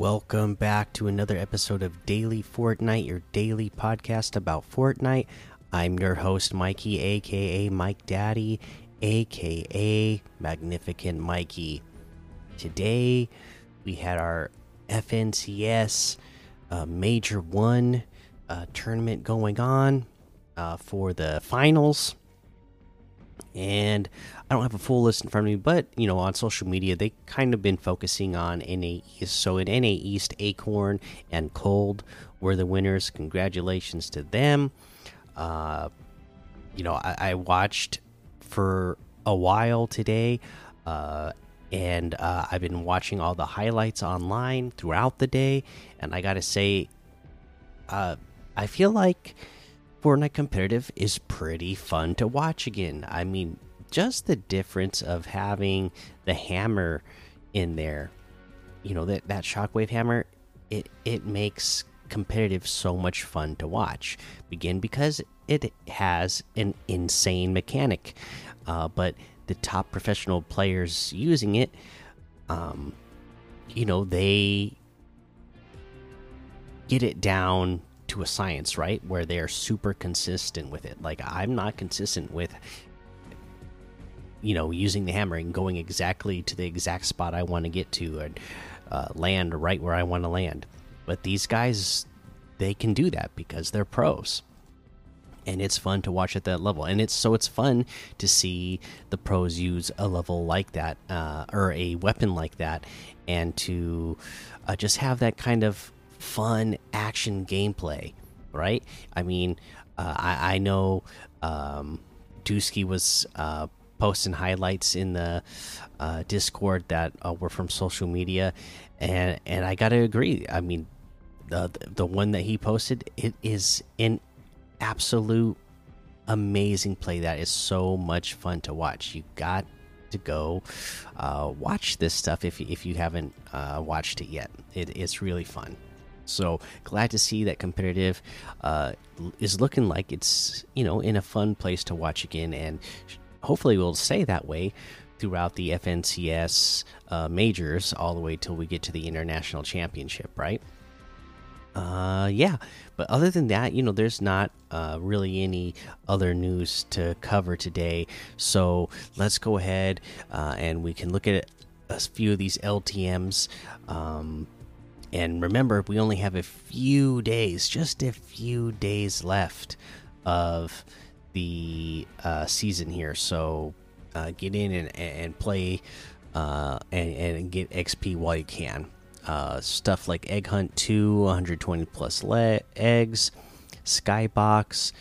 Welcome back to another episode of Daily Fortnite, your daily podcast about Fortnite. I'm your host, Mikey, aka Mike Daddy, aka Magnificent Mikey. Today, we had our FNCS uh, Major 1 uh, tournament going on uh, for the finals. And I don't have a full list in front of me, but you know, on social media, they kind of been focusing on NA East. So in NA East, Acorn and Cold were the winners. Congratulations to them. Uh, you know, I, I watched for a while today, uh, and uh, I've been watching all the highlights online throughout the day. And I gotta say, uh, I feel like Fortnite competitive is pretty fun to watch again. I mean, just the difference of having the hammer in there, you know, that that shockwave hammer, it it makes competitive so much fun to watch. Begin because it has an insane mechanic, uh, but the top professional players using it, um, you know, they get it down to a science, right? Where they are super consistent with it. Like I'm not consistent with you know using the hammer and going exactly to the exact spot I want to get to and uh, land right where I want to land. But these guys, they can do that because they're pros, and it's fun to watch at that level. And it's so it's fun to see the pros use a level like that uh, or a weapon like that, and to uh, just have that kind of fun action gameplay, right? I mean, uh, I, I know um, Dusky was uh, posting highlights in the uh, Discord that uh, were from social media, and and I gotta agree. I mean, the the one that he posted, it is an absolute amazing play that is so much fun to watch. You got to go uh, watch this stuff if if you haven't uh, watched it yet. It, it's really fun. So glad to see that competitive uh, is looking like it's you know in a fun place to watch again, and hopefully we'll stay that way throughout the FNCS uh, majors all the way till we get to the international championship, right? Uh, yeah, but other than that, you know, there's not uh, really any other news to cover today. So let's go ahead uh, and we can look at a few of these LTM's. Um, and remember, we only have a few days, just a few days left of the uh, season here. So uh, get in and, and play uh, and, and get XP while you can. Uh, stuff like Egg Hunt 2, 120 plus eggs, Skybox,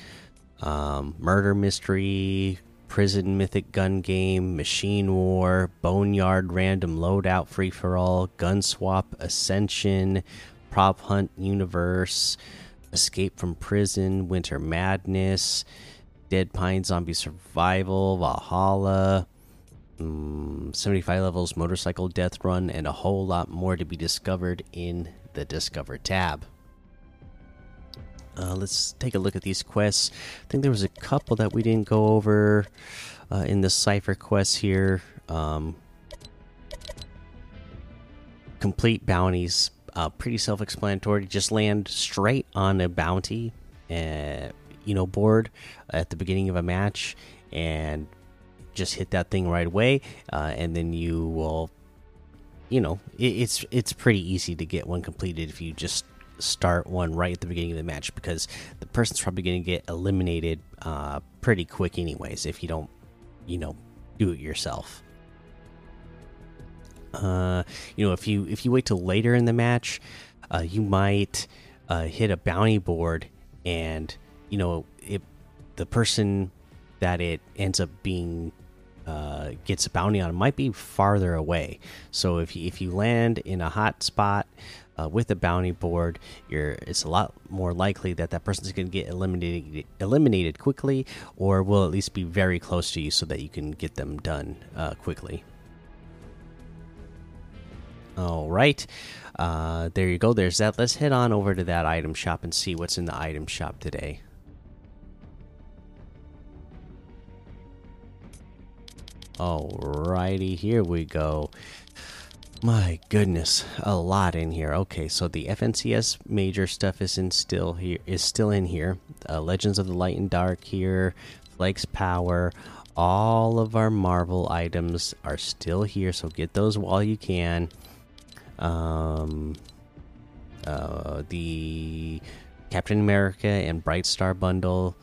um, Murder Mystery, Prison Mythic Gun Game, Machine War, Boneyard Random Loadout Free for All, Gun Swap Ascension, Prop Hunt Universe, Escape from Prison, Winter Madness, Dead Pine Zombie Survival, Valhalla, um, 75 levels, Motorcycle Death Run, and a whole lot more to be discovered in the Discover tab. Uh, let's take a look at these quests. I think there was a couple that we didn't go over uh, in the Cypher quests here. Um, complete bounties, uh, pretty self explanatory. Just land straight on a bounty. Uh, you know board at the beginning of a match and just hit that thing right away uh, and then you will you know it, it's it's pretty easy to get one completed if you just start one right at the beginning of the match because the person's probably going to get eliminated uh, pretty quick anyways if you don't you know do it yourself uh, you know if you if you wait till later in the match uh, you might uh, hit a bounty board and you know it the person that it ends up being uh, gets a bounty on might be farther away. So if you, if you land in a hot spot uh, with a bounty board, you're it's a lot more likely that that person's going to get eliminated eliminated quickly, or will at least be very close to you so that you can get them done uh, quickly. All right, uh, there you go. There's that. Let's head on over to that item shop and see what's in the item shop today. Alrighty, here we go. My goodness, a lot in here. Okay, so the FNCS major stuff is in still here is still in here. Uh, Legends of the Light and Dark here, Flakes Power, all of our Marvel items are still here, so get those while you can. Um, uh, the Captain America and Bright Star bundle,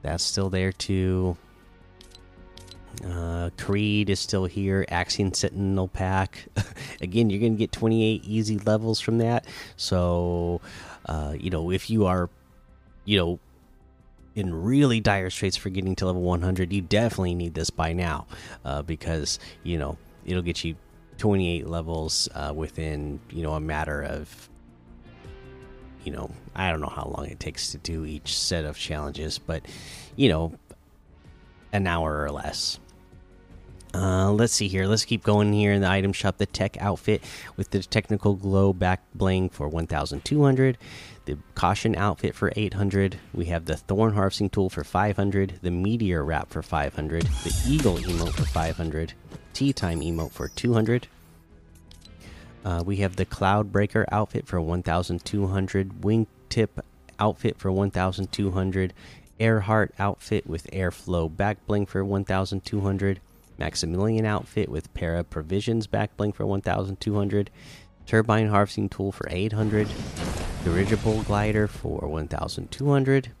that's still there too. Uh, Creed is still here. Axiom Sentinel pack. Again, you're going to get 28 easy levels from that. So, uh, you know, if you are, you know, in really dire straits for getting to level 100, you definitely need this by now uh, because, you know, it'll get you 28 levels uh, within, you know, a matter of, you know, I don't know how long it takes to do each set of challenges, but, you know, an hour or less. Uh, let's see here. Let's keep going here in the item shop. The tech outfit with the technical glow back bling for 1,200. The caution outfit for 800. We have the thorn harvesting tool for 500. The meteor wrap for 500. The eagle emote for 500. Tea time emote for 200. Uh, we have the cloud breaker outfit for 1,200. Wingtip outfit for 1,200. Earhart outfit with airflow back bling for 1,200. Maximilian outfit with para provisions backbling for 1,200. Turbine harvesting tool for 800. Dirigible glider for 1,200.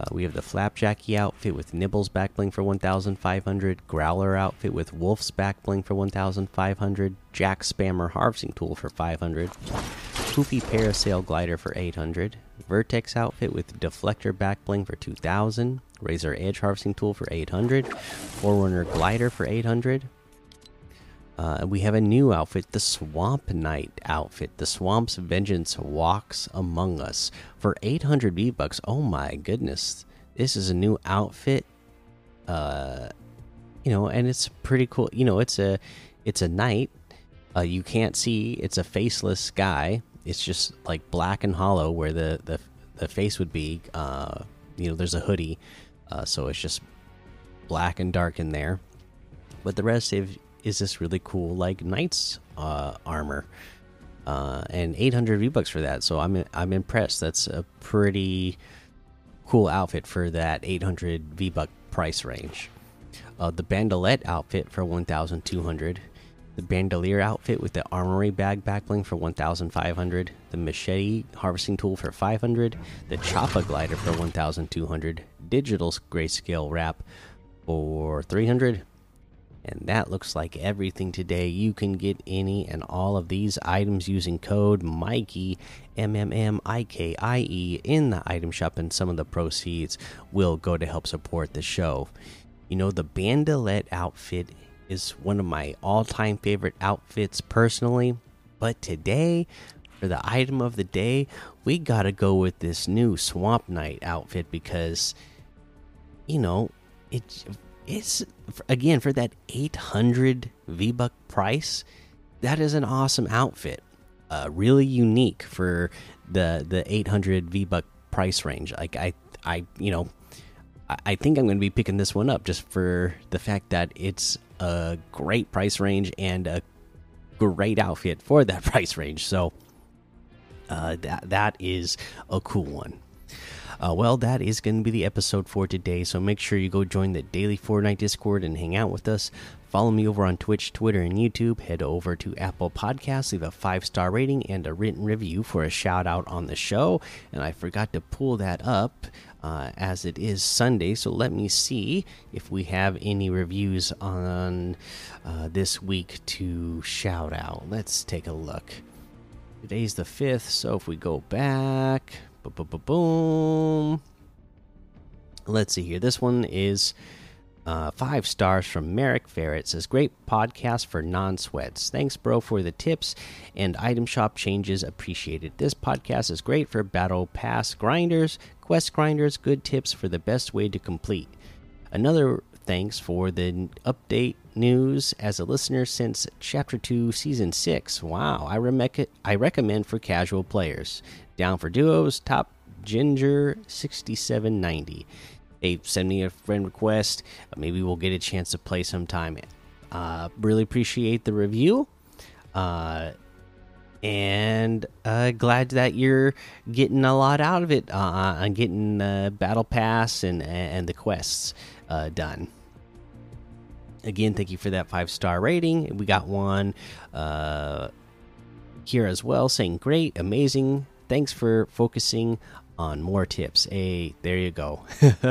Uh, we have the Flapjacky outfit with Nibbles backbling for 1,500. Growler outfit with Wolf's backbling for 1,500. Jack Spammer harvesting tool for 500. Poofy Parasail glider for 800. Vertex outfit with Deflector back bling for 2,000. Razor Edge harvesting tool for 800. Forerunner glider for 800. Uh, we have a new outfit, the Swamp Knight outfit. The Swamp's Vengeance walks among us for 800 V bucks. Oh my goodness, this is a new outfit. Uh, you know, and it's pretty cool. You know, it's a it's a knight. Uh, you can't see. It's a faceless guy. It's just like black and hollow where the the the face would be. Uh, you know, there's a hoodie, uh, so it's just black and dark in there. But the rest, if is this really cool like knight's uh, armor uh, and 800 v bucks for that so i'm i'm impressed that's a pretty cool outfit for that 800 v buck price range uh, the bandolette outfit for 1200 the bandolier outfit with the armory bag backbling for 1500 the machete harvesting tool for 500 the choppa glider for 1200 digital grayscale wrap for 300 and that looks like everything today. You can get any and all of these items using code Mikey M M M I K I E in the item shop, and some of the proceeds will go to help support the show. You know, the bandolette outfit is one of my all time favorite outfits personally, but today, for the item of the day, we gotta go with this new Swamp Knight outfit because, you know, it it's again for that 800 V buck price. That is an awesome outfit. Uh, really unique for the the 800 V buck price range. Like I I you know I, think I'm going to be picking this one up just for the fact that it's a great price range and a great outfit for that price range. So uh, that that is a cool one. Uh, well, that is going to be the episode for today. So make sure you go join the daily Fortnite Discord and hang out with us. Follow me over on Twitch, Twitter, and YouTube. Head over to Apple Podcasts, leave a five star rating and a written review for a shout out on the show. And I forgot to pull that up uh, as it is Sunday. So let me see if we have any reviews on uh, this week to shout out. Let's take a look. Today's the 5th, so if we go back. Boom. Let's see here. This one is uh, five stars from Merrick Ferret. Says great podcast for non-sweats. Thanks, bro, for the tips and item shop changes. Appreciated. This podcast is great for battle pass grinders, quest grinders. Good tips for the best way to complete. Another thanks for the update news as a listener since Chapter Two, Season Six. Wow, I, I recommend for casual players. Down for duos, top Ginger 6790. Send me a friend request. Maybe we'll get a chance to play sometime. Uh, really appreciate the review. Uh, and uh, glad that you're getting a lot out of it uh, on getting uh, battle pass and and the quests uh, done. Again, thank you for that five star rating. We got one uh, here as well saying great, amazing. Thanks for focusing on more tips. Hey, there you go.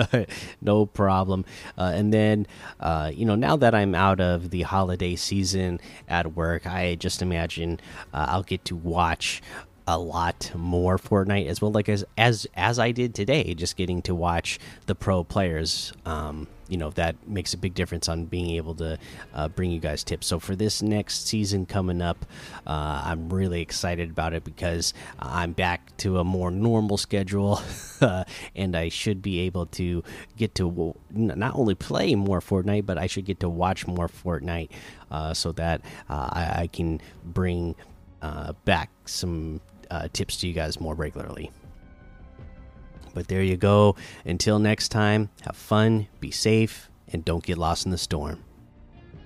no problem. Uh, and then, uh, you know, now that I'm out of the holiday season at work, I just imagine uh, I'll get to watch a lot more Fortnite as well. Like as as as I did today, just getting to watch the pro players. Um, you know that makes a big difference on being able to uh, bring you guys tips. So for this next season coming up, uh, I'm really excited about it because I'm back to a more normal schedule, and I should be able to get to not only play more Fortnite, but I should get to watch more Fortnite, uh, so that uh, I, I, can bring uh, back some uh, tips to you guys more regularly. But there you go. Until next time, have fun, be safe, and don't get lost in the storm.